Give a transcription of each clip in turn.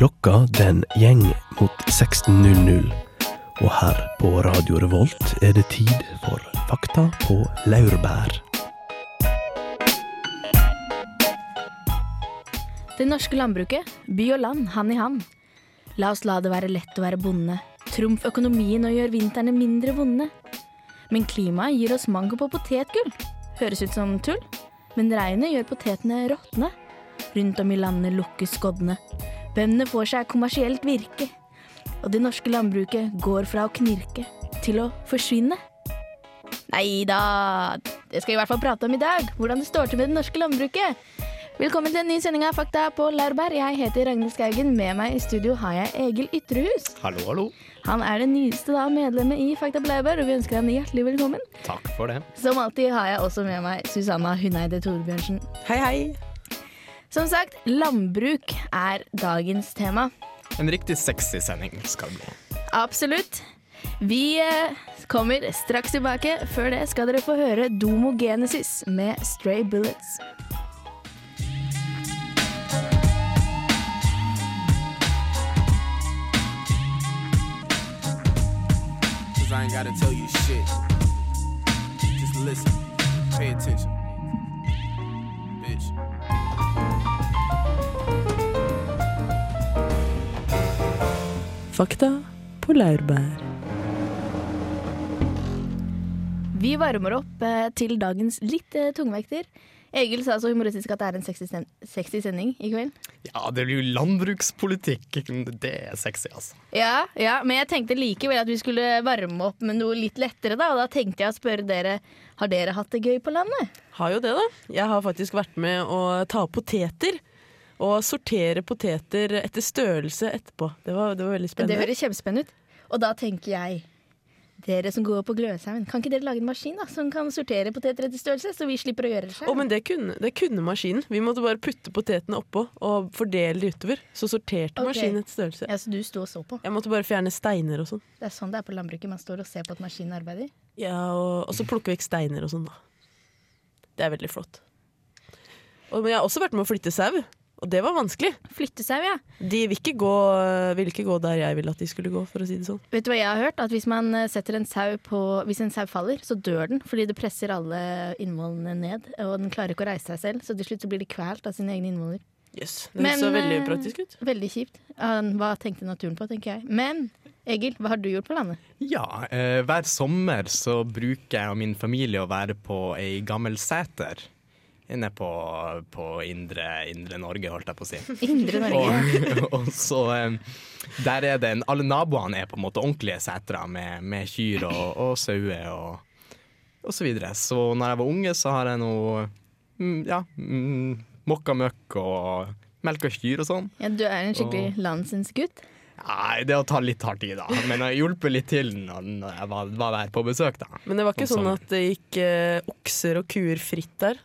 Klokka den gjeng mot 16.00, og her på Radio Revolt er det tid for Fakta på laurbær. Det norske landbruket, by og land, hand i hand. La oss la det være lett å være bonde. Trumf økonomien og gjør vintrene mindre vonde. Men klimaet gir oss mango på potetgull. Høres ut som tull, men regnet gjør potetene råtne. Rundt om i landet lukkes skoddene. Bøndene får seg kommersielt virke. Og det norske landbruket går fra å knirke til å forsvinne. Nei da, det skal vi i hvert fall prate om i dag. Hvordan det står til med det norske landbruket. Velkommen til en ny sending av Fakta på Laurbær. Jeg heter Ragnhild Skaugen. Med meg i studio har jeg Egil Ytrehus. Hallo, hallo. Han er det nyeste da medlemmet i Fakta på Laurbær, og vi ønsker ham hjertelig velkommen. Takk for det. Som alltid har jeg også med meg Susanna Huneide Torbjørnsen. Hei, hei. Som sagt, landbruk er dagens tema. En riktig sexy sending skal det bli. Absolutt. Vi eh, kommer straks tilbake. Før det skal dere få høre Domo Genesis med Stray Bullets. I ain't gotta tell you shit. Just listen. Pay attention. Fakta på laurbær. Vi varmer opp eh, til dagens litt eh, tungvekter. Egil sa så humoristisk at det er en sexy, sen sexy sending i kveld. Ja, det blir jo landbrukspolitikk. Det er sexy, altså. Ja, ja, men jeg tenkte likevel at vi skulle varme opp med noe litt lettere, da. Og da tenkte jeg å spørre dere har dere hatt det gøy på landet. Har jo det, da. Jeg har faktisk vært med å ta opp poteter. Og sortere poteter etter størrelse etterpå. Det var, det var veldig Det høres kjempespennende ut. Og da tenker jeg dere som går på Gløshaugen, kan ikke dere lage en maskin da, som kan sortere poteter etter størrelse, så vi slipper å gjøre det Å, Oh, men det kunne, det kunne maskinen. Vi måtte bare putte potetene oppå og fordele de utover. Så sorterte okay. maskinen etter størrelse. Ja, så du sto og så på. Jeg måtte bare fjerne steiner og sånn. Det er sånn det er på landbruket. Man står og ser på at maskinen arbeider. Ja, og, og så plukke vekk steiner og sånn, da. Det er veldig flott. Og, men jeg har også vært med å flytte sau, og det var vanskelig. Flytte sau, ja. De vil ikke, gå, vil ikke gå der jeg ville at de skulle gå, for å si det sånn. Vet du hva jeg har hørt? At hvis man eh, setter en sau på Hvis en sau faller, så dør den fordi det presser alle innvollene ned. Og den klarer ikke å reise seg selv, så til slutt så blir de kvalt av sine egne innvoller. Yes, det Men, så veldig eh, praktisk ut. Veldig kjipt. Hva tenkte naturen på, tenker jeg. Men Egil, hva har du gjort på landet? Ja, eh, hver sommer så bruker jeg og min familie å være på ei gammel seter. Inne på, på indre, indre Norge, holdt jeg på å si. Indre Norge. Og, og så Der er det en, Alle naboene er på en måte ordentlige setere med, med kyr og, og sauer og, og så videre. Så når jeg var unge, så har jeg noe mm, Ja, mm, mokka møkk og melka kyr og sånn. Ja, du er en skikkelig landsinnsgutt? Nei, det å ta litt hardt i, da. Men jeg hjulpet litt til når, når jeg var, var der på besøk, da. Men det var ikke Om sånn at det gikk eh, okser og kuer fritt der?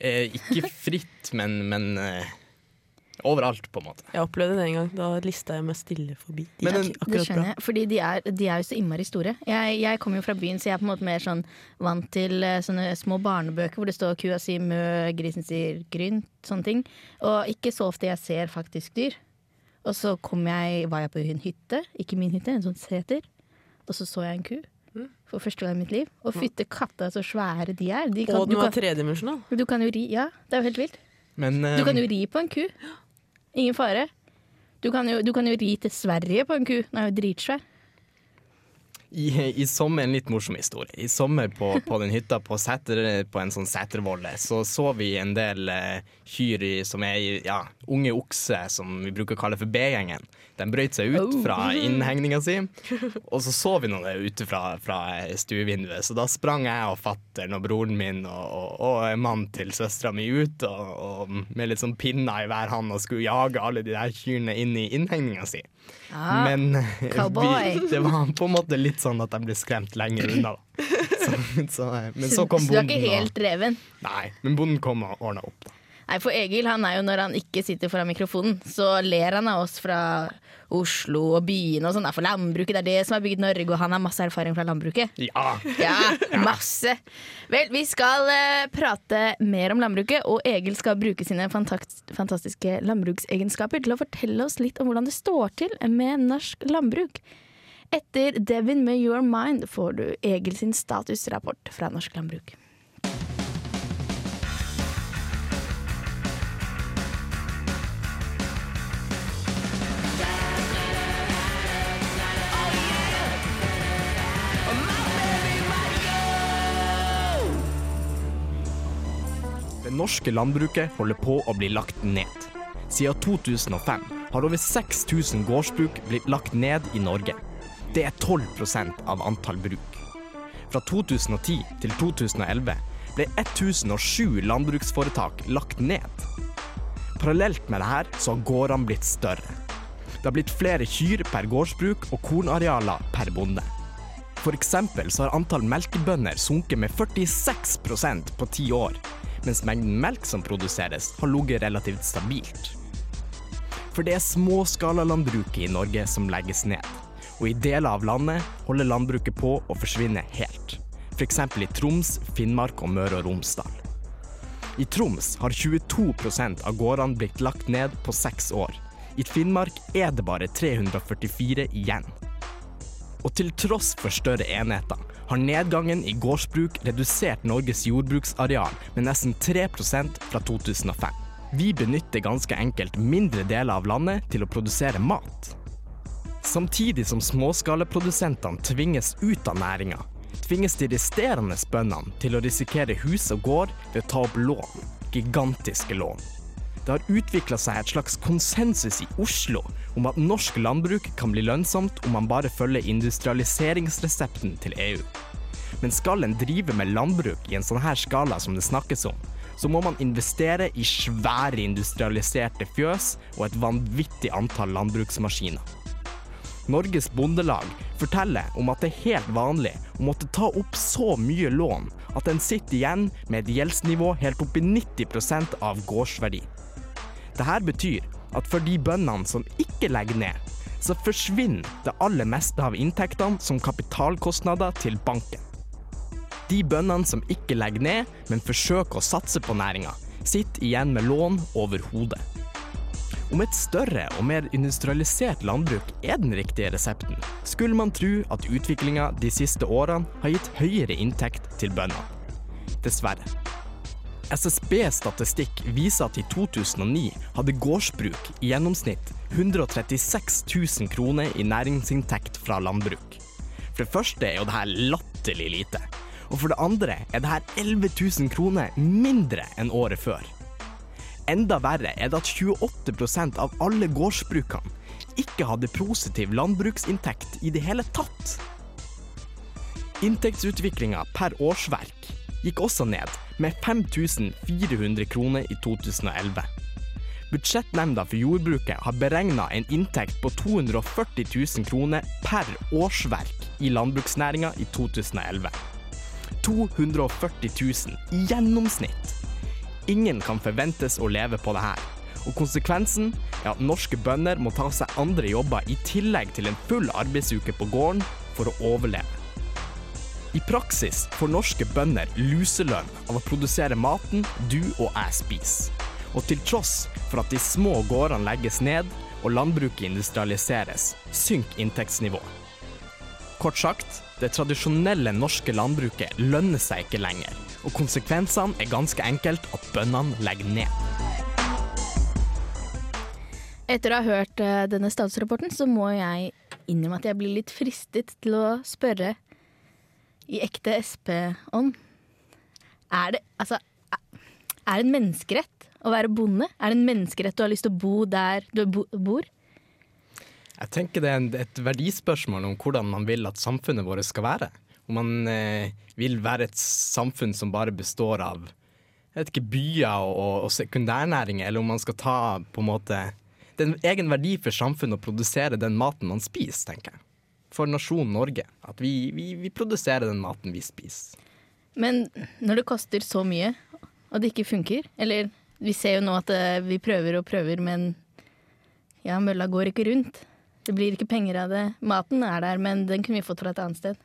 Eh, ikke fritt, men, men eh, overalt, på en måte. Jeg opplevde det en gang. Da lista jeg meg stille forbi. De Men en- Det skjønner bra. jeg, fordi de er, de er jo så innmari store. Jeg, jeg kommer jo fra byen, så jeg er på en måte mer sånn vant til eh, sånne små barnebøker hvor det står kua sier mø, grisen sier grynt, sånne ting. Og ikke så ofte jeg ser faktisk dyr. Og så kom jeg, var jeg på en hytte, ikke min hytte, en sånn seter. Og så så jeg en ku. For første gang i mitt liv. Og fytte katta, så svære de er. De kan, Og du, den var tredimensjonal. du kan jo ri Ja, det er jo helt vilt. Men Du kan eh, jo ri på en ku. Ingen fare. Du kan jo, du kan jo ri til Sverige på en ku. Den er jo dritsvær. I, i sommer en litt morsom historie. I sommer på, på den hytta på, setter, på en sånn setervolle, så så vi en del eh, kyr i, som er ja, unge okse, som vi bruker å kalle for B-gjengen. De brøt seg ut Oh. fra innhegninga si, og så så vi noe ute fra, fra stuevinduet. Så da sprang jeg og fattern og broren min og, og, og mannen til søstera mi ut og, og med litt sånn pinner i hver hånd og skulle jage alle de der kyrne inn i innhegninga si. Ah, Men eh, vi, det var på en måte litt sånn at de ble skremt lenger unna. Da. Så, så, eh, men så kom bonden. så du er ikke helt reven? nei, men bonden kom og ordna opp. Da. Nei, for Egil han er jo når han ikke sitter foran mikrofonen, så ler han av oss fra Oslo og byene og sånn. For landbruket, det er det som har bygd Norge, og han har masse erfaring fra landbruket. Ja! Ja, masse. Vel, vi skal uh, prate mer om landbruket, og Egil skal bruke sine fantastiske landbruksegenskaper til å fortelle oss litt om hvordan det står til med norsk landbruk. Etter Devin med Your Mind får du Egil sin statusrapport fra norsk landbruk. Det norske landbruket holder på å bli lagt ned. Siden 2005 har over 6000 gårdsbruk blitt lagt ned i Norge. Det er 12% av antall bruk. Fra 2010 til 2011 ble 1007 landbruksforetak lagt ned. Parallelt med dette så har gårdene blitt større. Det har blitt flere kyr per gårdsbruk og kornarealer per bonde. For eksempel så har antall melkebønder sunket med 46% på ti år, mens mengden melk som produseres har ligget relativt stabilt. For det er småskalalandbruket i Norge som legges ned, og i deler av landet holder landbruket på å forsvinne helt. F.eks. i Troms, Finnmark og Møre og Romsdal. I Troms har 22 av gårdene blitt lagt ned på seks år. I Finnmark er det bare 344 igjen. Og til tross for større enheter har nedgangen i gårdsbruk redusert Norges jordbruksareal med nesten 3% fra 2005. Vi benytter ganske enkelt mindre deler av landet til å produsere mat. Samtidig som småskaleprodusentene tvinges ut av næringa, tvinges de resterende bøndene til å risikere hus og gård ved å ta opp lån. Gigantiske lån. Det har utvikla seg et slags konsensus i Oslo om at norsk landbruk kan bli lønnsomt om man bare følger industrialiseringsresepten til EU. Men skal en drive med landbruk i en sånn her skala som det snakkes om, så må man investere i svære industrialiserte fjøs og et vanvittig antall landbruksmaskiner. Norges Bondelag forteller om at det er helt vanlig å måtte ta opp så mye lån at en sitter igjen med et gjeldsnivå helt opp i 90% av gårdsverdi. Dette betyr at for de bøndene som ikke legger ned, så forsvinner det aller meste av inntektene som kapitalkostnader til banken. De bøndene som ikke legger ned, men forsøker å satse på næringa, sitter igjen med lån over hodet. Om et større og mer industrialisert landbruk er den riktige resepten, skulle man tro at utviklinga de siste årene har gitt høyere inntekt til bøndene. Dessverre. SSB-statistikk viser at i 2009 hadde gårdsbruk i gjennomsnitt 136 000 kroner i næringsinntekt fra landbruk. For det første er jo det her latterlig lite. Og for det andre er det her 11 000 kroner mindre enn året før. Enda verre er det at 28% av alle gårdsbrukene ikke hadde positiv landbruksinntekt i det hele tatt. Inntektsutviklinga per årsverk gikk også ned, med 5400 kroner i 2011. Budsjettnemnda for jordbruket har beregna en inntekt på 240 000 kroner per årsverk i landbruksnæringa i 2011. 240 000 i gjennomsnitt. Ingen kan forventes å leve på det her. Og konsekvensen er at norske bønder må ta seg andre jobber i tillegg til en full arbeidsuke på gården for å overleve. I praksis får norske bønder luselønn av å produsere maten du og jeg spiser. Og til tross for at de små gårdene legges ned og landbruket industrialiseres, synker inntektsnivået. Kort sagt, det tradisjonelle norske landbruket lønner seg ikke lenger, og konsekvensene er ganske enkelt at bøndene legger ned. Etter å ha hørt eh, denne statsrapporten, så må jeg innrømme at jeg blir litt fristet til å spørre i ekte SP-ånd. Er det altså Er det en menneskerett å være bonde? Er det en menneskerett å ha lyst til å bo der du bo, bor? Jeg tenker det er et verdispørsmål om hvordan man vil at samfunnet vårt skal være. Om man eh, vil være et samfunn som bare består av jeg vet ikke, byer og, og, og sekundærnæringer, eller om man skal ta på en måte Det er en egen verdi for samfunnet å produsere den maten man spiser, tenker jeg. For nasjonen Norge. At vi, vi, vi produserer den maten vi spiser. Men når det koster så mye, og det ikke funker, eller Vi ser jo nå at eh, vi prøver og prøver, men ja, mølla går ikke rundt. Det blir ikke penger av det. Maten er der, men den kunne vi fått fra et annet sted.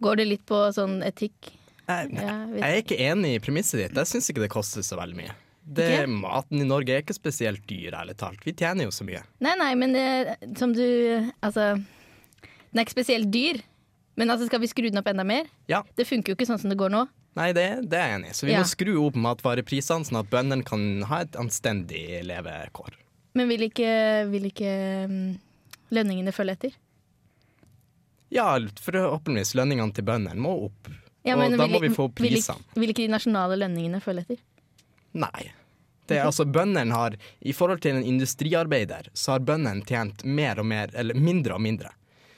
Går det litt på sånn etikk? Jeg, jeg er ikke enig i premisset ditt. Jeg syns ikke det koster så veldig mye. Det, okay. Maten i Norge er ikke spesielt dyr, ærlig talt. Vi tjener jo så mye. Nei, nei, men det, som du Altså, den er ikke spesielt dyr. Men altså, skal vi skru den opp enda mer? Ja. Det funker jo ikke sånn som det går nå. Nei, det, det er jeg enig i. Så vi Ja. må skru opp matvareprisene, sånn at bøndene kan ha et anstendig levekår. Men vil ikke, vil ikke mm, lønningene følge etter? Ja, forhåpentligvis lønningene til bøndene må opp. Ja, og da må vi få vil, prisene. Vil, vil ikke de nasjonale lønningene følge etter? Nei. Det altså Bøndene har, i forhold til en industriarbeider, så har bøndene tjent mer og mer, eller mindre og mindre.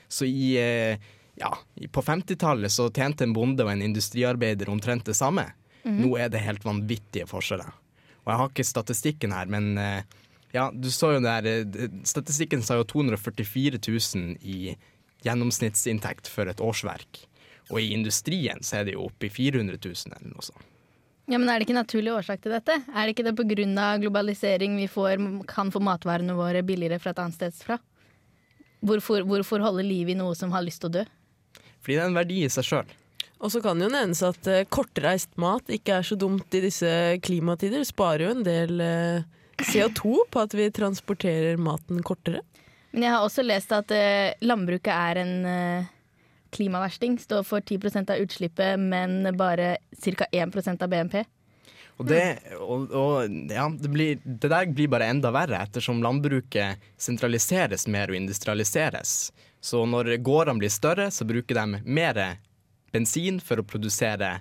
Så i eh, ja, på 50-tallet så tjente en bonde og en industriarbeider omtrent det samme. Nå er det helt vanvittige forskjeller. Og jeg har ikke statistikken her, men eh, ja, du så jo der eh, Statistikken sa jo 244 000 i gjennomsnittsinntekt for et årsverk. Og i industrien så er det jo oppe i 400 000 eller noe sånt. Ja, men Er det ikke naturlig årsak til dette? Er det ikke det pga. globalisering vi får, kan få matvarene våre billigere fra et annet sted fra? Hvorfor, hvorfor holde liv i noe som har lyst til å dø? Fordi det er en verdi i seg sjøl. Og så kan det jo nevnes at eh, kortreist mat ikke er så dumt i disse klimatider. Sparer jo en del eh, CO2 på at vi transporterer maten kortere. Men jeg har også lest at eh, landbruket er en eh, klimaversting. Står for 10% av utslippet, men bare ca. 1% av BNP. Og, det, og, og ja, det, blir, det der blir bare enda verre, ettersom landbruket sentraliseres mer og industrialiseres. Så når gårdene blir større, så bruker de mer bensin for å produsere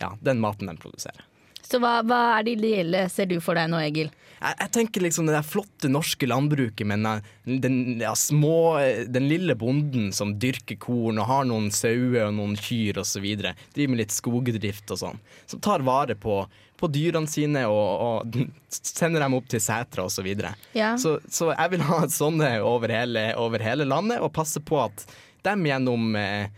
ja, den maten de produserer. Så hva, hva er det ideelle ser du for deg nå, Egil? Jeg, jeg tenker liksom det der flotte norske landbruket med den, den, ja, små, den lille bonden som dyrker korn og har noen sauer og noen kyr osv. Driver med litt skogdrift og sånn. Som tar vare på, på dyrene sine og, og sender dem opp til setra osv. Så, videre. Ja. så Så jeg vil ha sånne over hele, over hele landet og passe på at dem gjennom eh,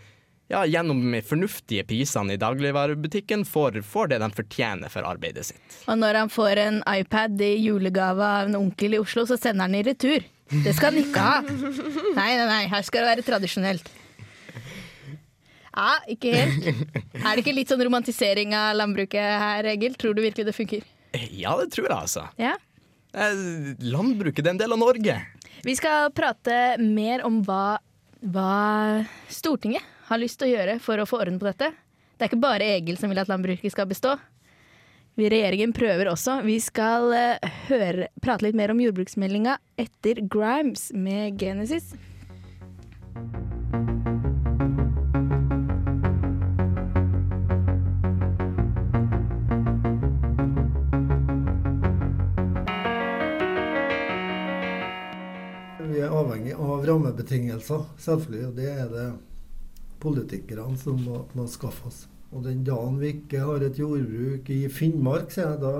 ja, gjennom fornuftige prisene i dagligvarebutikken får, får det de fortjener for arbeidet sitt. Og når han får en iPad i julegave av en onkel i Oslo, så sender han den i retur. Det skal han ikke ha. Nei, nei, nei, her skal det være tradisjonelt. Ja, ikke helt. Er det ikke litt sånn romantisering av landbruket her, Egil? Tror du virkelig det funker? Ja, det tror jeg altså. Ja. Eh, Landbruket det er en del av Norge. Vi skal prate mer om hva, hva Stortinget har lyst til å gjøre for å få orden på dette. Det er ikke bare Egil som vil at landbruket skal bestå. Vi- Regjeringen prøver også. Vi skal eh, høre, prate litt mer om jordbruksmeldinga etter Grimes med Genesis. Vi er avhengig av rammebetingelser, selvfølgelig. Og det er det politikerne som må, må skaffe oss. Og den dagen vi ikke har et jordbruk i Finnmark, sier jeg, da,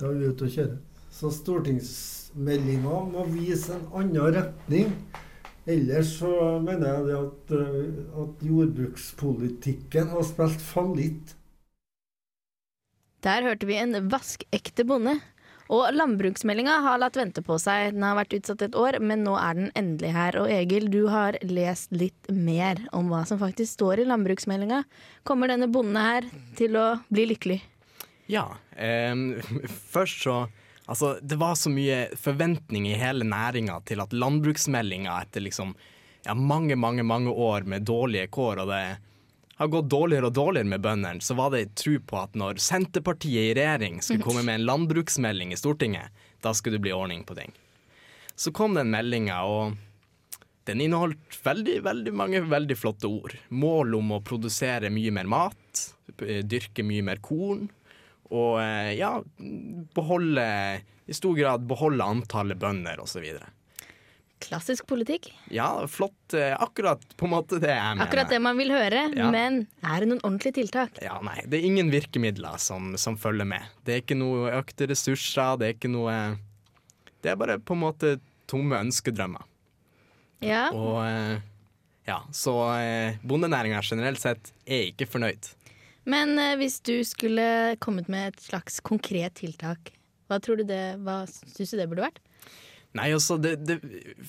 da er vi ute og kjører. Så stortingsmeldinga må vise en annen retning. Ellers så mener jeg at, eh, at jordbrukspolitikken har spilt fallitt. Der hørte vi en vaskekte bonde. Og landbruksmeldinga har latt vente på seg. Den har vært utsatt et år, men nå er den endelig her. Og Egil, du har lest litt mer om hva som faktisk står i landbruksmeldinga. Kommer denne bonden her til å bli lykkelig? Ja. Eh, først så Altså, det var så mye forventning i hele næringa til at landbruksmeldinga etter liksom ja, mange, mange, mange år med dårlige kår, og det har gått dårligere og dårligere med bøndene, så var det tro på at når Senterpartiet i regjering skulle komme med en landbruksmelding i Stortinget, da skulle det bli ordning på ting. Så kom den meldinga, og den inneholdt veldig, veldig mange veldig flotte ord. Mål om å produsere mye mer mat, dyrke mye mer korn, og eh, ja, beholde I stor grad beholde antallet bønder osv. Klassisk politikk. Ja, flott. eh, Akkurat på en måte det jeg mener. Akkurat det man vil høre. Ja. Men er det noen ordentlige tiltak? Ja, nei, det er ingen virkemidler som, som følger med. Det er ikke noe økte ressurser, det er ikke noe Det er bare på en måte tomme ønskedrømmer. Ja. Og eh, ja, så eh, bondenæringa generelt sett er ikke fornøyd. Men hvis du skulle kommet med et slags konkret tiltak, hva tror du det, hva syns du det burde vært? Nei, altså, det, det,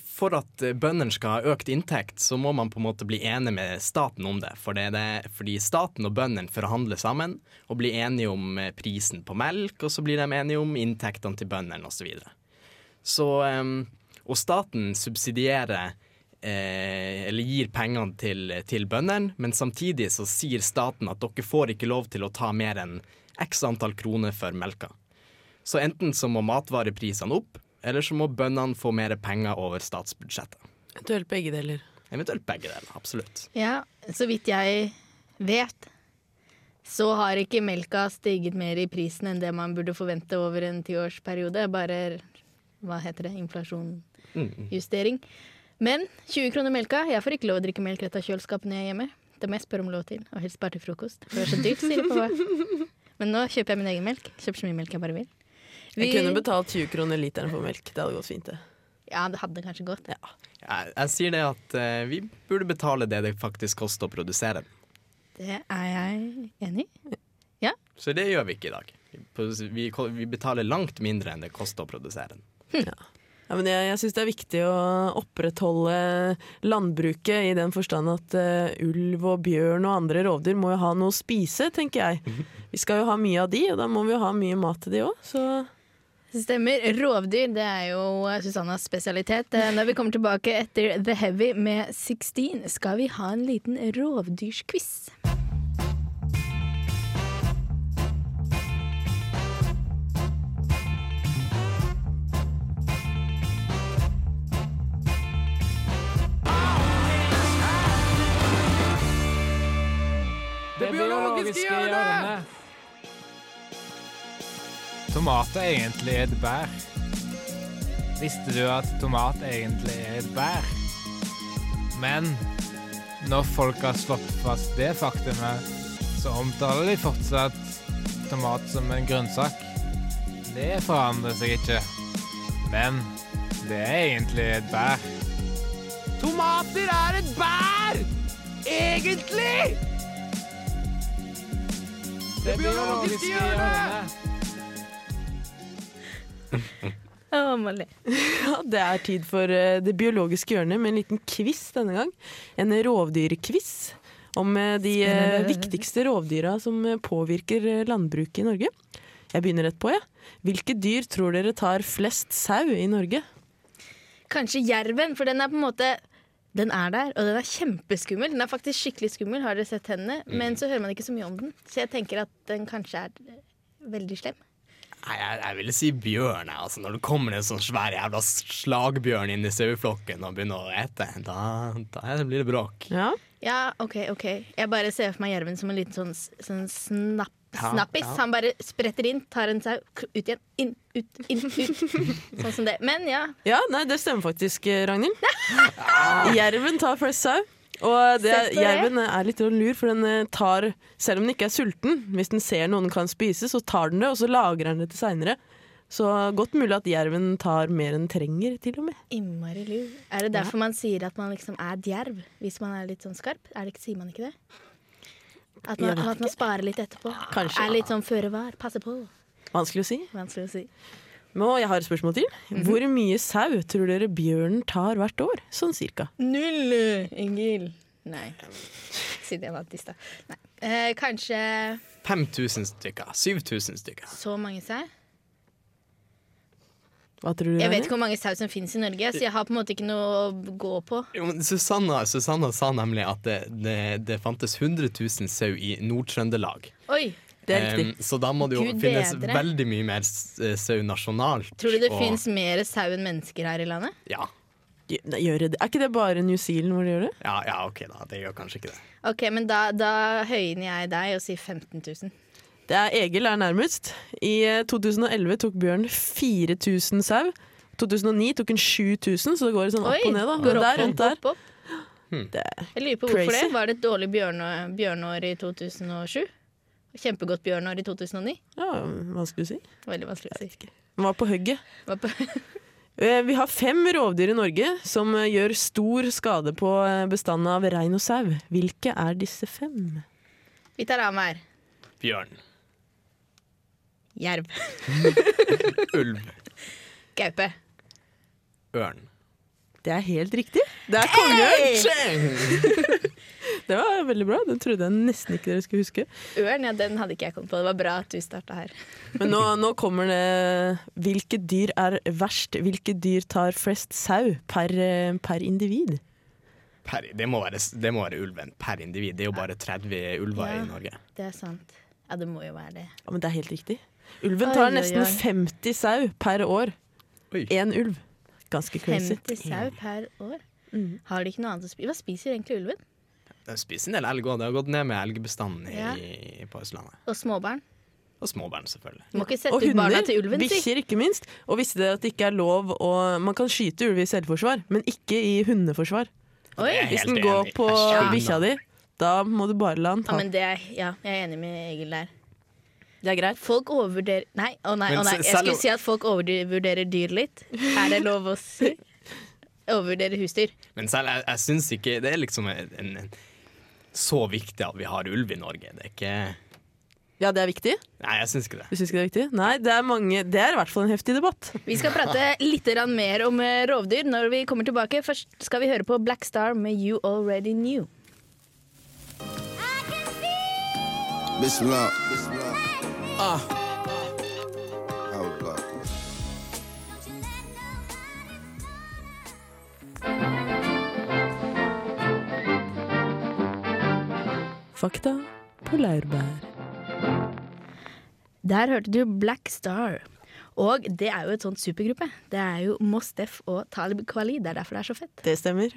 For at eh, bøndene skal ha økt inntekt, så må man på en måte bli enig med staten om det. For det det fordi staten og bøndene forhandler sammen og blir enige om eh, prisen på melk, og så blir de enige om inntektene til bøndene osv. Så, videre. så Og staten subsidierer eh, eller gir pengene til, til bøndene, men samtidig så sier staten at dere får ikke lov til å ta mer enn x antall kroner for melka. Så enten så må matvareprisene opp, eller så må bøndene få mer penger over statsbudsjettet. Eventuelt begge deler. Eventuelt begge deler. Absolutt. Ja, så vidt jeg vet, så har ikke melka stiget mer i prisen enn det man burde forvente over en tiårsperiode. Bare hva heter det, inflasjonjustering. Men 20 kroner melka. Jeg får ikke lov å drikke melk rett av kjøleskapet når jeg er hjemme. Det må jeg spørre om lov til, og helst bare til frokost. For det er så dyrt, sier pappa. Men nå kjøper jeg min egen melk. Kjøper så mye melk jeg bare vil. Jeg kunne betalt 20 kroner literen for melk. Det hadde gått fint, det. Ja, det hadde kanskje gått. Jeg, jeg sier det at uh, vi burde betale det det faktisk koster å produsere den. Det er jeg enig i. Ja. Så det gjør vi ikke i dag. Vi, vi betaler langt mindre enn det koster å produsere den. Ja, men jeg jeg syns det er viktig å opprettholde landbruket i den forstand at uh, ulv og bjørn og andre rovdyr må jo ha noe å spise, tenker jeg. Vi skal jo ha mye av de, og da må vi jo ha mye mat til de òg. Så Stemmer. Rovdyr det er jo Susannas spesialitet. Eh, Når vi kommer tilbake etter The Heavy med 16, skal vi ha en liten rovdyrsquiz. Det biologiske hjørnet! Tomat er et bær. Visste du at tomat egentlig er et bær? Men når folk har slått fast det faktumet, så omtaler de fortsatt tomat som en grønnsak. Det forandrer seg ikke. Men det er egentlig et bær. Tomater er et bær! Egentlig! Det biologiske hjørnet! Molly. ja, det er tid for eh, det biologiske hjørnet med en liten quiz denne gang. En rovdyrquiz om eh, de eh, Spennende. viktigste rovdyra som påvirker landbruket i Norge. Jeg begynner rett på, jeg. Hvilke dyr tror dere tar flest sau i Norge? Kanskje jerven, for den er på en måte den er der, og den er kjempeskummel. Den er faktisk skikkelig skummel, har dere sett henne? Men så hører man ikke så mye om den. Så jeg tenker at den kanskje er veldig slem. Nei, jeg, jeg ville si bjørn. jeg, Altså, når det kommer en sånn svær jævla slagbjørn inn i saueflokken og begynner å ete, da, da blir det bråk. Ja, Ja, OK, OK. Jeg bare ser for meg jerven som en liten sånn, sånn snapp, Ja, snappis. ja. Han bare spretter inn, tar en sau, ut igjen, inn, ut, inn, ut. Sånn som det. Men ja, ja nei, det stemmer faktisk, eh, Ragnhild. Jerven tar flest sau. Og det, jerven er litt lur, for den eh, tar Selv om den ikke er sulten, hvis den ser noen kan spise, så tar den det, og så lagrer den det til seinere. Så godt mulig at jerven tar mer enn den trenger, til og med. innmari lur. Er det derfor man sier at man liksom er djerv, hvis man er litt sånn skarp? Er det sier man ikke det? At man, at man sparer litt etterpå? Kanskje. Er litt sånn føre var, passe på. Vanskelig å si. Vanskelig å si. Men jeg har et spørsmål til. Hvor mye sau tror dere bjørnen tar hvert år? Sånn cirka. Null, Ingil. Nei. Siden jeg vant i stad. Nei. Eh, kanskje 5000 stykker. 7000 stykker. så mange sau? Hva tror du? Jeg vet ikke hvor mange sau som finnes i Norge, så jeg har på en måte ikke noe å gå på. Jo, men Susanna, Susanna sa nemlig at det, det, det fantes 100 000 sau i Nord-Trøndelag. Oi! Det er riktig. Um, så da må det jo Gud finnes bedre. veldig mye mer eh, sau nasjonalt. Tror du det og- finnes mer sau enn mennesker her i landet? Ja. Gjør det? Er ikke det bare New Zealand hvor de gjør det? ja, ja, OK, da. Det gjør kanskje ikke det. Ok, men da, da høyner jeg deg og sier 15 000. Det er Egil er nærmest. I eh, 2011 tok bjørn 4000 sau. 2009 tok han 7000, så det går sånn opp og ned. da går opp, der, rundt der. opp, opp. Det er Jeg lurer på hvorfor det. Var det et dårlig bjørne, bjørnår i 2007? Kjempegodt bjørnår i 2009? ja, vanskelig å si. Veldig vanskelig å si. Var på hugget. Var på Eh, Vi har fem rovdyr i Norge som eh, gjør stor skade på eh, bestanden av rein og sau. Hvilke er disse fem? Vi tar av annenhver. Bjørn. Jerv. Ulv. Gaupe. Ørn. Det er helt riktig. Det er kongeørn! Det var veldig bra. Den trodde jeg nesten ikke dere skulle huske. Ørn, ja, den hadde ikke jeg kommet på. Det var bra at du starta her. Men nå, nå kommer det Hvilke dyr er verst? Hvilke dyr tar flest sau per, eh, per individ? Per, det, må være, det må være ulven per individ. Det er jo bare 30 ulver Ja. i Norge. Det er sant. Ja, det må jo være det. Ja, men det er helt riktig. Ulven Oi, tar oi, nesten oi. 50 sau per år. Oi. Én ulv. Ganske crazy. 50 sau per år. Mm. Har de ikke noe annet å spise? Hva spiser egentlig ulven? De spiser en del elg òg. Det har gått ned med elgbestanden Ja. i, på Østlandet. Og småbarn? Og småbarn, selvfølgelig. Du må ikke sette Og ut barna til ulven, si. Bikkjer, ikke minst. Og visste dere at det ikke er lov å Man kan skyte ulv i selvforsvar, men ikke i hundeforsvar. Oi! Hvis den går enig. på bikkja di, da må du bare la den Ja, ta. men det er, ja, jeg er enig med Egil der. Det er greit. Folk overvurderer Nei, å nei, oh nei. jeg skulle si at folk overvurderer dyr litt. Er det lov å si? Overvurdere husdyr. Men selv, jeg, jeg syns ikke det er liksom en, en, en, så viktig at vi har ulv i Norge. Det er ikke Ja, det er viktig. Nei, jeg syns ikke det. Du syns ikke det er viktig? Nei, det er, mange, det er i hvert fall en heftig debatt. Vi skal prate litt mer om eh, rovdyr når vi kommer tilbake. Først skal vi høre på Black Star med You Already Knew. Bismillah. Ah. Allah. Fakta på laurbær. Der hørte du Black Star. Og det er jo et sånt supergruppe. Det er jo Mostef og Talib Kwali. Det er derfor det er så fett. Det stemmer.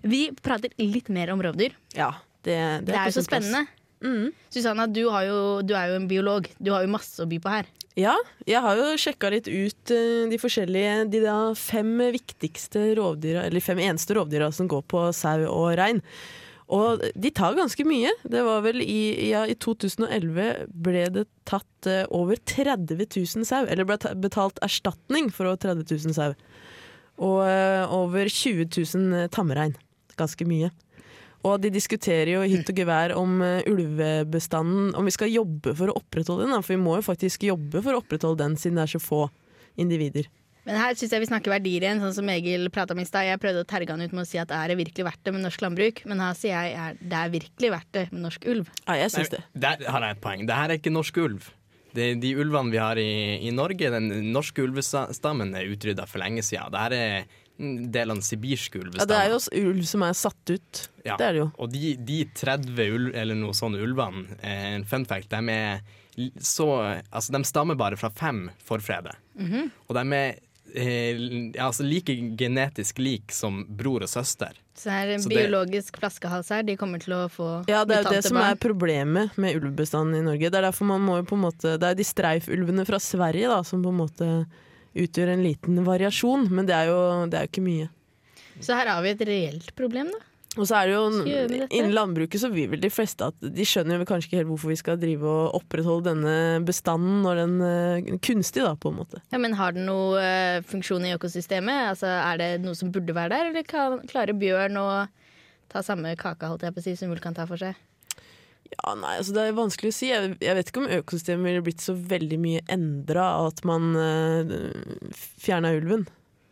Vi prater litt mer om rovdyr. Ja, det, det, Det er jo så spennende. Mm. Susanna, du, har jo, du er jo en biolog. Du har jo masse å by på her. Ja, jeg har jo sjekka litt ut eh, de forskjellige De da fem viktigste rovdyra, eller fem eneste rovdyra som går på sau og rein. Og de tar ganske mye. Det var vel i, ja, I 2011 ble det tatt eh, over 30 000 sau. Eller ble betalt erstatning for over 30 000 sau. Og eh, over 20 000 tamrein. Ganske mye. Og de diskuterer jo hytt og gevær om eh, ulvebestanden, om vi skal jobbe for å opprettholde den. For vi må jo faktisk jobbe for å opprettholde den, siden det er så få individer. Men her syns jeg vi snakker verdier igjen, sånn som Egil prata om i stad. Jeg prøvde å terge han ut med å si at er det virkelig verdt det med norsk landbruk? Men her sier jeg er det er virkelig verdt det med norsk ulv. Ja, jeg syns det. Der har jeg et poeng. Det her er ikke norsk ulv. Det, de ulvene vi har i, i Norge, den norske ulvestammen er utrydda for lenge siden. Det her er del av den sibirske Ja, det er jo ulv som er satt ut. Ja. Det er det jo. Og de, de 30 ulv, eller noe sånne ulvene, eh, en fun fact, de er så Altså, de stammer bare fra fem forfedre. -hmm. Og de er altså like genetisk lik som bror og søster. Så det er en Så det- biologisk flaskehals her. De kommer til å få Ja, det er jo det som er problemet med ulvebestanden i Norge. Det er derfor man må jo på en måte Det er de streifulvene fra Sverige da, som på en måte utgjør en liten variasjon, men det er jo, det er jo ikke mye. Så her har vi et reelt problem, da. Og så er det jo? Innen landbruket så vil vel de fleste at De skjønner kanskje ikke helt hvorfor vi skal drive og opprettholde denne bestanden når den er kunstig, da, på en måte. Ja, men Har den noen eh, funksjon i økosystemet? Altså, Er det noe som burde være der, eller kan, klarer bjørn å ta samme kaka holdt jeg på å si, som ulv kan ta for seg? Ja, nei, altså Det er vanskelig å si. Jeg, jeg vet ikke om økosystemet ville blitt så veldig mye endra av at man øh, fjerna ulven.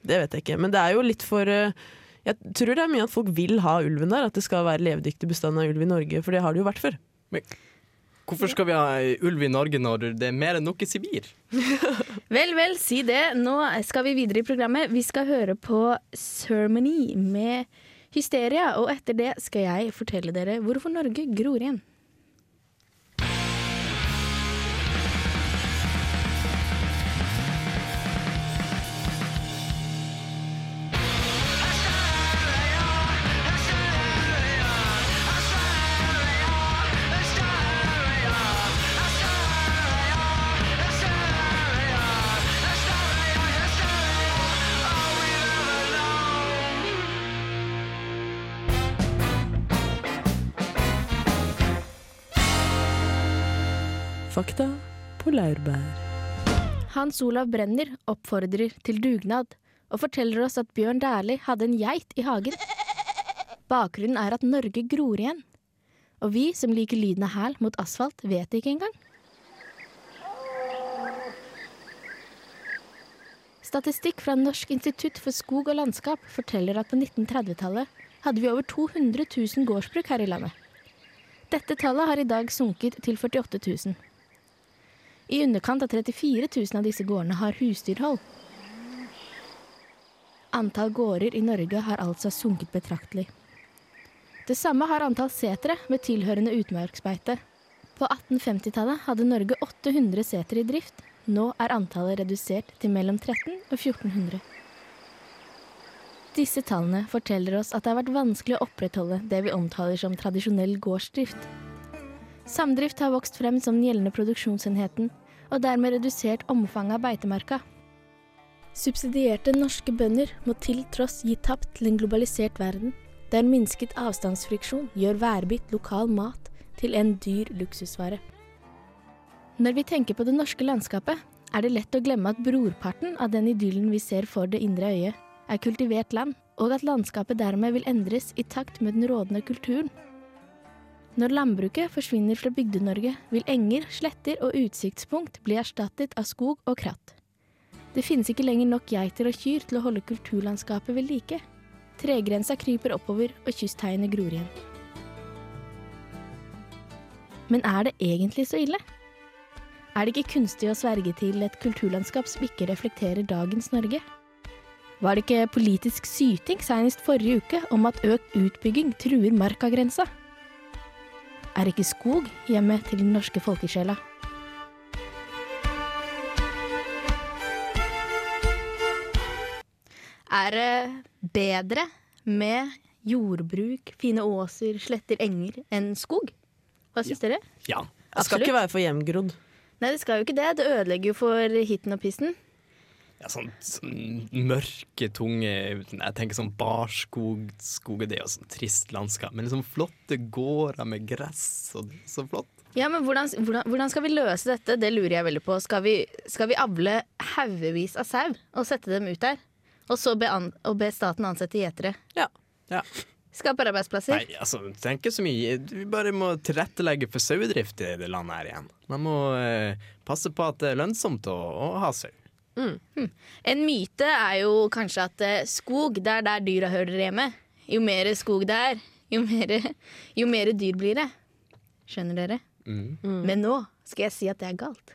Det vet jeg ikke. Men det er jo litt for eh, Jeg tror det er mye at folk vil ha ulven der. At det skal være levedyktig bestand av ulv i Norge, for det har det jo vært før. Hvorfor skal vi ha ulv i Norge når det er mer enn nok i Sibir? Vel, vel, si det. Nå skal vi videre i programmet. Vi skal høre på Ceremony med Hysteria, og etter det skal jeg fortelle dere hvorfor Norge gror igjen. Fakta på laurbær. Hans Olav Brenner oppfordrer til dugnad og forteller oss at Bjørn Dæhlie hadde en geit i hagen. Bakgrunnen er at Norge gror igjen. Og vi som liker lyden av hæl mot asfalt, vet det ikke engang. Statistikk fra Norsk institutt for skog og landskap forteller at på 1930-tallet hadde vi over 200 000 gårdsbruk her i landet. Dette tallet har i dag sunket til 48 000. I underkant av 34 000 av disse gårdene har husdyrhold. Antall gårder i Norge har altså sunket betraktelig. Det samme har antall setre med tilhørende utmarksbeite. På 1850-tallet hadde Norge 800 setre i drift. Nå er antallet redusert til mellom 13 og 1400. Disse tallene forteller oss at det har vært vanskelig å opprettholde det vi omtaler som tradisjonell gårdsdrift. Samdrift har vokst frem som den gjeldende produksjonsenheten, og dermed redusert omfanget av beitemarka. Subsidierte norske bønder må til tross gi tapt til en globalisert verden, der minsket avstandsfriksjon gjør værbitt lokal mat til en dyr luksusvare. Når vi tenker på det norske landskapet, er det lett å glemme at brorparten av den idyllen vi ser for det indre øyet, er kultivert land, og at landskapet dermed vil endres i takt med den rådende kulturen. Når landbruket forsvinner fra Bygde-Norge, vil enger, sletter og utsiktspunkt bli erstattet av skog og kratt. Det finnes ikke lenger nok geiter og kyr til å holde kulturlandskapet ved like. Tregrensa kryper oppover, og kystheiene gror igjen. Men er det egentlig så ille? Er det ikke kunstig å sverge til et kulturlandskap som ikke reflekterer dagens Norge? Var det ikke politisk syting senest forrige uke om at økt utbygging truer markagrensa? Er ikke skog hjemmet til den norske folkesjela? Er det bedre med jordbruk, fine åser, sletter, enger enn skog? Hva syns dere? Ja. Det skal ikke være for hjemgrodd. Nei, det skal jo ikke det. Det ødelegger jo for hiten og pissen. Ja sånn, sånn mørke, tunge Jeg tenker sånn barskog, skog, det er jo sånn trist landskap. Men liksom flotte gårder med gress og så flott. Ja, men hvordan, hvordan, hvordan skal vi løse dette? Det lurer jeg veldig på. Skal vi, skal vi avle haugevis av sau og sette dem ut der? Og så be, an, og be staten ansette gjetere? Ja. ja. Skape arbeidsplasser? Nei, altså, tenk så mye. Vi bare må tilrettelegge for sauedrift i det landet her igjen. Man må eh, passe på at det er lønnsomt å, å ha sau. En myte er jo kanskje at eh, skog, det er der dyra hører hjemme. Jo mer skog det er, jo mer, jo mer dyr blir det. Skjønner dere? Mm. Men nå skal jeg si at det er galt.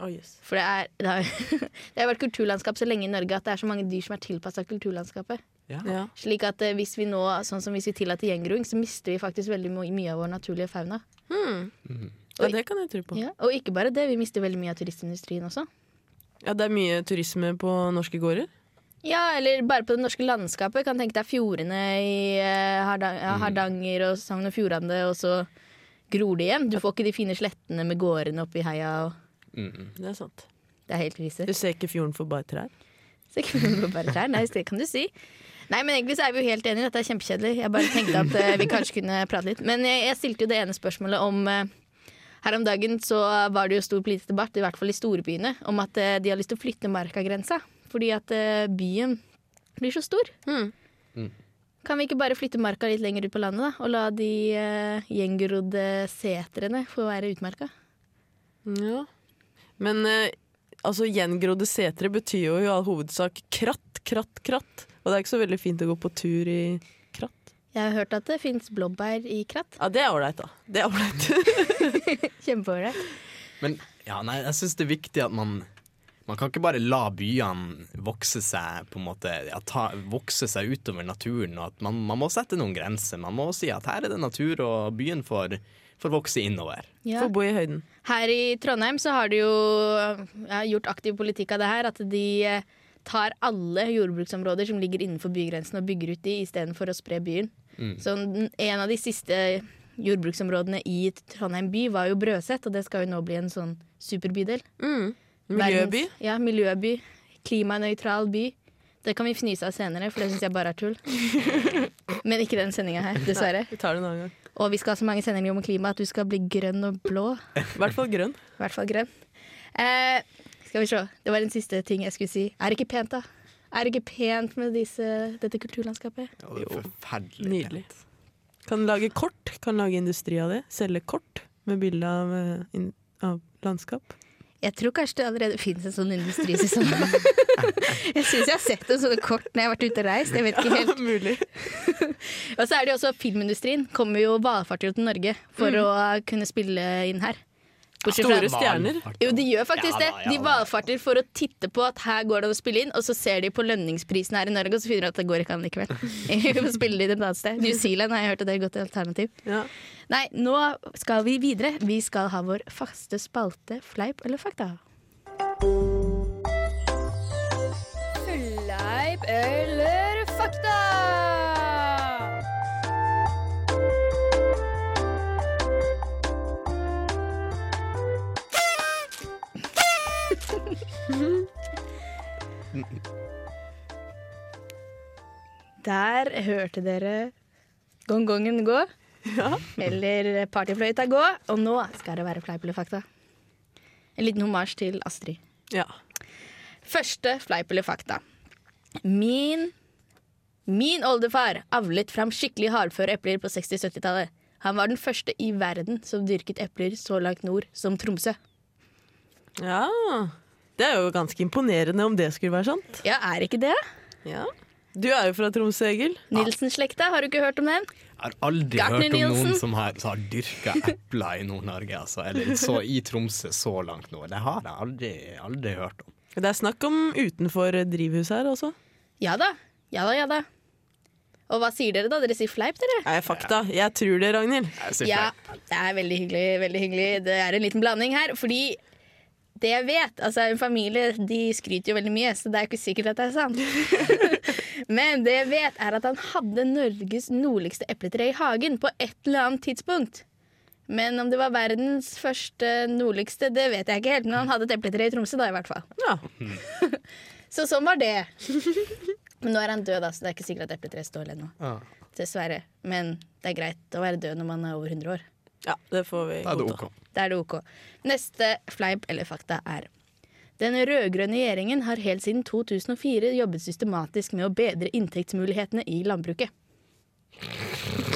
Oh, yes. For det, er, det, har, det har vært kulturlandskap så lenge i Norge at det er så mange dyr som er tilpassa kulturlandskapet. Ja. Ja. Slik at eh, hvis vi nå, sånn som hvis vi tillater gjengroing, så mister vi faktisk veldig my- mye av vår naturlige fauna. ja, det kan jeg tro på. Ja, og ikke bare det, vi mister veldig mye av turistindustrien også. Ja, Det er mye turisme på norske gårder. Ja, eller bare på det norske landskapet. Kan tenke deg fjordene i eh, Hardanger og Sogn og Fjordane, og så gror det igjen. Du får ikke de fine slettene med gårdene oppi heia. Og Mm. Det er sant. det er helt krise. Du ser ikke fjorden for bare trær? Ser ikke fjorden for bare trær. Nei, det kan du si. Nei, men egentlig så er vi jo helt enige. Dette er kjempekjedelig. Jeg bare tenkte at eh, vi kanskje kunne prate litt. Men jeg, jeg stilte jo det ene spørsmålet om eh, Her om dagen så var det jo stor politisk debatt, i hvert fall i storbyene, om at eh, de har lyst til å flytte markagrensa. Fordi at eh, byen blir så stor. Mm. Mm. Kan vi ikke bare flytte marka litt lenger ut på landet, da? Og la de uh, gjengrodde setrene få være utmarka? Ja. Men uh, altså, gjengrodde setre betyr jo i all hovedsak kratt, kratt, kratt. Og det er ikke så veldig fint å gå på tur i. Jeg har hørt at det fins blåbær i kratt. Ja, det er ålreit, da. Det er ålreit. Kjempeålreit. Men ja, nei, jeg syns det er viktig at man Man kan ikke bare la byene vokse seg på en måte ja, ta, Vokse seg utover naturen. Og at man, man må sette noen grenser. Man må si at her er det natur, og byen får, får vokse innover. Ja. Får bo i høyden. Her i Trondheim så har de jo ja, gjort aktiv politikk av det her. At de eh, tar alle jordbruksområder som ligger innenfor bygrensen og bygger ut de istedenfor å spre byen. Mm. Så en av de siste jordbruksområdene i Trondheim by var jo Brøset, og det skal jo nå bli en sånn superbydel. Miljøby. Verdens- Ja, miljøby. Klimanøytral by. Det kan vi fnyse av senere, for det syns jeg bare er tull. Men ikke den sendinga her, dessverre. Vi tar det en annen gang. Og vi skal ha så mange sendinger om klima at du skal bli grønn og blå. I hvert fall grønn. Hvert fall grønn. Eh, skal vi se. Det var en siste ting jeg skulle si. Er det ikke pent, da? Er det ikke pent med disse, dette kulturlandskapet? Ja, det er forferdelig Nydelig. pent. Kan lage kort. Kan lage industri av det. Selge kort med bilde av, eh, av landskap. Jeg tror kanskje det allerede finnes en sånn industri. jeg syns jeg har sett en sånn kort når jeg har vært ute og reist. Jeg vet ikke helt. Ja, Mulig. Og så er det jo også filmindustrien. Kommer jo valfarter til Norge for å kunne spille inn her. Bortsett fra- Store stjerner. Jo, de gjør faktisk Ja det. da, ja De valfarter for å titte på at her går det an å spille inn, og så ser de på lønningsprisen her i Norge, og så finner de at det går ikke an likevel. spiller de et annet sted. New Zealand har jeg hørt at det er et godt alternativ. Ja. Nei, nå skal vi videre. Vi skal ha vår faste spalte Fleip eller fakta. Fleip eller fakta? Der hørte dere gongongen gå. Eller partyfløyta gå. Og nå skal det være fleip eller fakta. En liten homasj til Astrid. Ja. Første fleip eller fakta. Min Min oldefar avlet fram skikkelig hardføre epler på 60-70-tallet. Han var den første i verden som dyrket epler så langt nord som Tromsø. ja. Det er jo ganske imponerende om det skulle være sant. Ja, er ikke det? Ja. Du er jo fra Tromsø, Egil. Nilsen-slekta, har du ikke hørt om den? Jeg har aldri Gartner hørt om noen som har, som har dyrka epler i Nord-Norge, altså. Eller så, i Tromsø så langt nå. Det har jeg aldri, aldri hørt om. Det er snakk om utenfor drivhuset her også. Ja da. Ja da, ja da. Og hva sier dere da? Dere sier fleip, dere? Nei, fakta. Jeg tror det, Ragnhild. Jeg sier Ja, det er veldig hyggelig, veldig hyggelig. Det er en liten blanding her, fordi det jeg vet Altså, en familie de skryter jo veldig mye, så det er jo ikke sikkert at det er sant. Men det jeg vet, er at han hadde Norges nordligste epletre i hagen på et eller annet tidspunkt. Men om det var verdens første nordligste, det vet jeg ikke helt. Men han hadde et epletre i Tromsø, da, i hvert fall. Ja. Så sånn var det. Men nå er han død, da, så det er ikke sikkert at epletreet står ennå. Ja. Dessverre. Men det er greit å være død når man er over 100 år. Ja, det får vi Da er det godta. OK. Da er det OK. Neste fleip eller fakta er den rød-grønne regjeringen har helt siden 2004 jobbet systematisk med å bedre inntektsmulighetene i landbruket.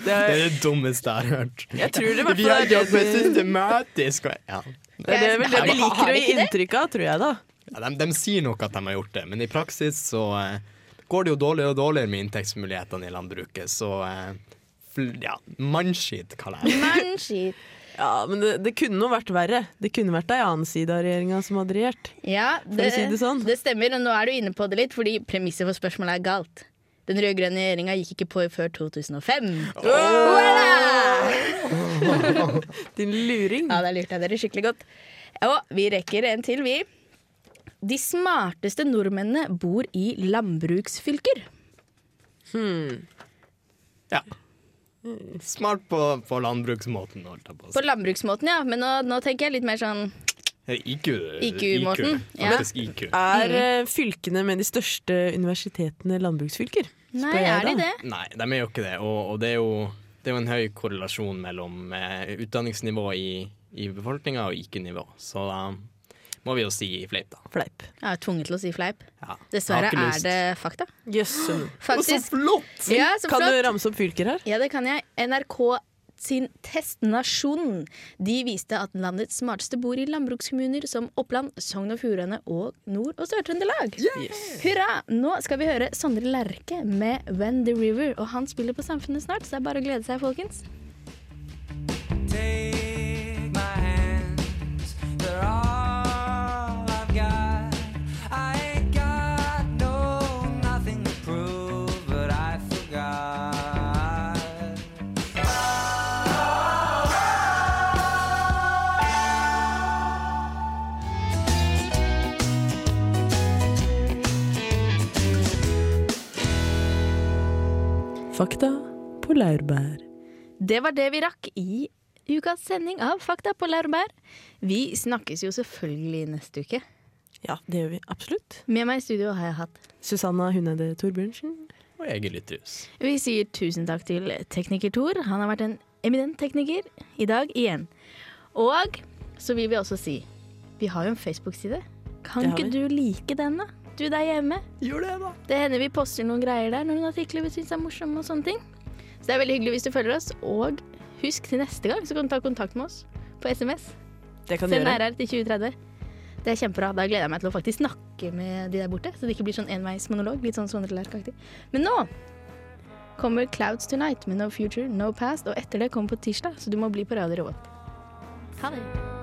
Det Det er, det dummeste jeg har hørt. jeg tror det Vi har jobbet systematisk. og- Ja. det er vel det de liker å gi inntrykk av, tror jeg da. Ja, de, de sier nok at de har gjort det, men i praksis så uh, går det jo dårligere og dårligere med inntektsmulighetene i landbruket. Så fl- ja, mannskit, kaller jeg det. Ja, Men det, det kunne jo vært verre. Det kunne vært ei annen side av regjeringa som hadde regjert. Ja, det, si det sånn. det stemmer, og nå er du inne på det litt, fordi premisset for spørsmålet er galt. Den rød-grønne regjeringa gikk ikke på før 2005. Din luring. Ja, der lurte jeg dere skikkelig godt. Og vi rekker en til, vi. De smarteste nordmennene bor i landbruksfylker. Hmm. Ja. Smart på, på landbruksmåten, holdt jeg på å På landbruksmåten, ja. Men nå, nå tenker jeg litt mer sånn IQ. IQ-måten, ja. IQ. Er eh, fylkene med de største universitetene landbruksfylker? Nei, jeg er de det? Nei, de er jo ikke det. Og, og det, er jo, det er jo en høy korrelasjon mellom eh, utdanningsnivå i, i befolkninga og IQ-nivå. Så da må vi jo si fleip, da. Fleip. Jeg er tvunget til å si fleip. Ja. Dessverre er det fakta. Jøsse. Faktisk. flott! Ja, så Kan du ramse opp fylker her? Ja, det kan jeg. NRK sin testnasjon. De viste at landets smarteste bor i landbrukskommuner som Oppland, Sogn og Fjordane og Nord- og Sør-Trøndelag. Hurra! Nå skal vi høre Sondre Lerche med When the River, og han spiller på Samfunnet snart, så det er bare å glede seg, folkens. Take my hands, Fakta på laurbær. Det var det vi rakk i ukas sending av Fakta på laurbær. Vi snakkes jo selvfølgelig neste uke. Ja, det gjør vi absolutt. Med meg i studio har jeg hatt Susanna Hunnede Torbjørnsen. Og Egil Ytterhus. Vi sier tusen takk til tekniker Tor. Han har vært en eminent tekniker i dag igjen. Og så vil vi også si vi har jo en Facebook-side. Kan ikke du like den, da? Du der hjemme. Gjør det, da. Det hender vi poster noen greier der, noen artikler vi syns er morsomme og sånne ting. Så det er veldig hyggelig hvis du følger oss. Og husk til neste gang så kan du ta kontakt med oss på SMS. Det kan du Send gjøre. RR til 2030. Det er kjempebra. Da gleder jeg meg til å faktisk snakke med de der borte, så det ikke blir sånn enveismonolog. Litt sånn Sondre Lerche-aktig. Men nå kommer Clouds Tonight med No Future, No Past, og etter det kommer på tirsdag, så du må bli på Radio Revolt. Ha det.